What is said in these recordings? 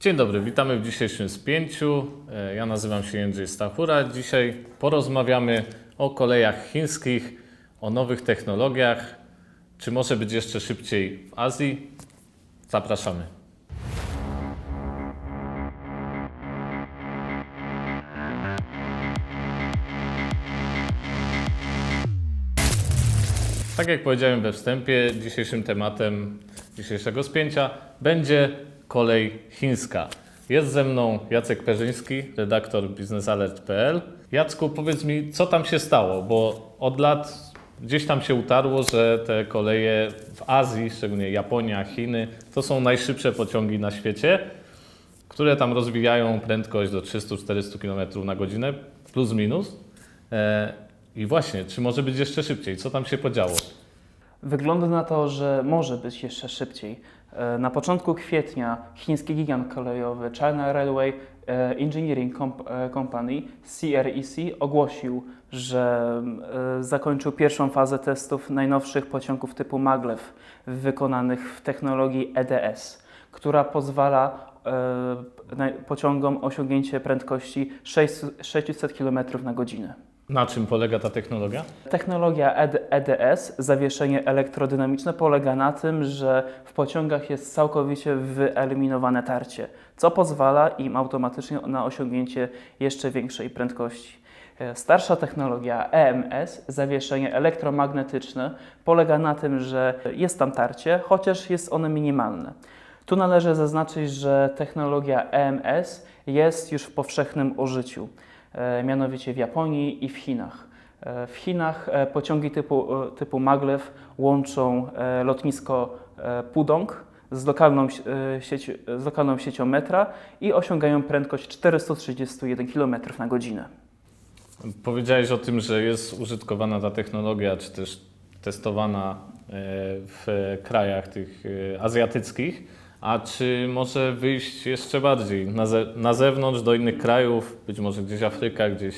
Dzień dobry, witamy w dzisiejszym spięciu. E, Ja nazywam się Jędrzej Stachura. Dzisiaj porozmawiamy o kolejach chińskich, o nowych technologiach. Czy może być jeszcze szybciej w Azji? Zapraszamy. Tak jak powiedziałem we wstępie, dzisiejszym tematem dzisiejszego spięcia będzie kolej chińska. Jest ze mną Jacek Perzyński, redaktor biznesalert.pl. Jacku, powiedz mi, co tam się stało, bo od lat gdzieś tam się utarło, że te koleje w Azji, szczególnie Japonia, Chiny, to są najszybsze pociągi na świecie, które tam rozwijają prędkość do 300-400 km na godzinę, plus minus. E, I właśnie, czy może być jeszcze szybciej? Co tam się podziało? Wygląda na to, że może być jeszcze szybciej. E, Na początku kwietnia chiński gigant kolejowy China Railway e, Engineering e, Company CREC ogłosił, że zakończył pierwszą fazę testów najnowszych pociągów typu maglev wykonanych w technologii EDS, która pozwala pociągom osiągnięcie prędkości 600 600 km na godzinę. Na czym polega ta technologia? Technologia ED EDS, zawieszenie elektrodynamiczne, polega na tym, że w pociągach jest całkowicie wyeliminowane tarcie, co pozwala im automatycznie na osiągnięcie jeszcze większej prędkości. E, Starsza technologia EMS, zawieszenie elektromagnetyczne, polega na tym, że jest tam tarcie, chociaż jest one minimalne. Tu należy zaznaczyć, że technologia EMS jest już w powszechnym użyciu, e, mianowicie w Japonii i w Chinach. E, W Chinach e, pociągi typu, e, typu maglev łączą e, lotnisko e, Pudong z lokalną, si- e, sieci, z lokalną siecią metra i osiągają prędkość 431 km na godzinę. Powiedziałeś o tym, że jest użytkowana ta technologia, czy też testowana e, w krajach tych e, azjatyckich. A czy może wyjść jeszcze bardziej na, ze, na zewnątrz, do innych krajów, być może gdzieś Afryka, gdzieś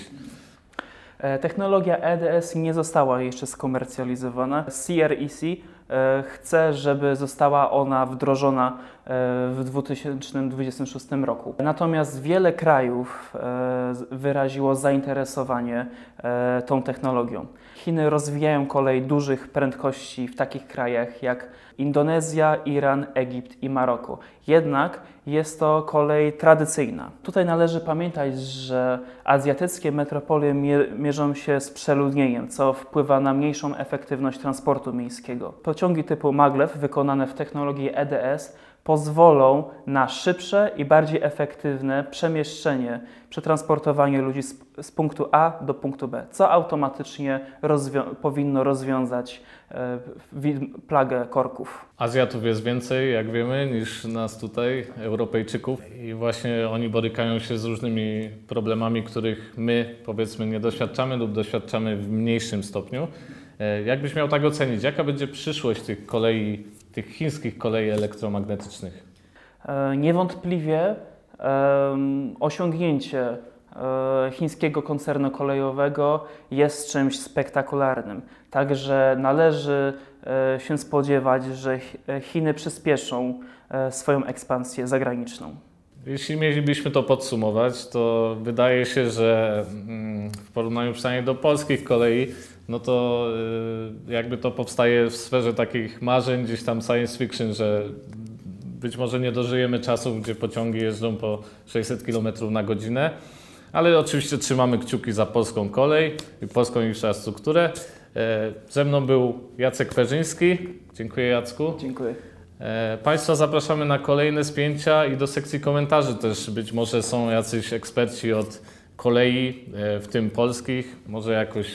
E, Technologia EDS nie została jeszcze skomercjalizowana. CREC e, chce, żeby została ona wdrożona e, w 2026 roku. Natomiast wiele krajów e, wyraziło zainteresowanie tą technologią. Chiny rozwijają kolej dużych prędkości w takich krajach jak Indonezja, Iran, Egipt i Maroko. Jednak jest to kolej tradycyjna. Tutaj należy pamiętać, że azjatyckie metropolie mier- mierzą się z przeludnieniem, co wpływa na mniejszą efektywność transportu miejskiego. Pociągi typu maglev wykonane w technologii EDS pozwolą na szybsze i bardziej efektywne przemieszczenie, przetransportowanie ludzi z, z punktu A do punktu B, co automatycznie rozwią- powinno rozwiązać e, plagę korków. Azjatów jest więcej, jak wiemy, niż nas tutaj, Europejczyków. I właśnie oni borykają się z różnymi problemami, których my, powiedzmy, nie doświadczamy lub doświadczamy w mniejszym stopniu. E, Jakbyś miał tak ocenić, jaka będzie przyszłość tych kolei, tych chińskich kolei elektromagnetycznych? E, Niewątpliwie osiągnięcie e, chińskiego koncernu kolejowego jest czymś spektakularnym. Także należy się spodziewać, że Ch- Chiny przyspieszą swoją ekspansję zagraniczną. Jeśli mielibyśmy to podsumować, to wydaje się, że mm, w porównaniu przynajmniej do polskich kolei, no to y, jakby to powstaje w sferze takich marzeń, gdzieś tam science fiction, że być może nie dożyjemy czasów, gdzie pociągi jeżdżą po 600 km na godzinę, ale oczywiście trzymamy kciuki za polską kolej i polską infrastrukturę. E, Ze mną był Jacek Perzyński. Dziękuję Jacku. Dziękuję. E, Państwa zapraszamy na kolejne spięcia i do sekcji komentarzy też. Być może są jacyś eksperci od kolei, e, w tym polskich. Może jakoś,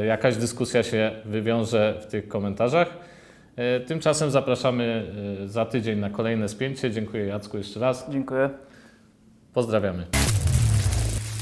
e, jakaś dyskusja się wywiąże w tych komentarzach. Tymczasem zapraszamy za tydzień na kolejne spięcie. Dziękuję Jacku jeszcze raz. Dziękuję. Pozdrawiamy.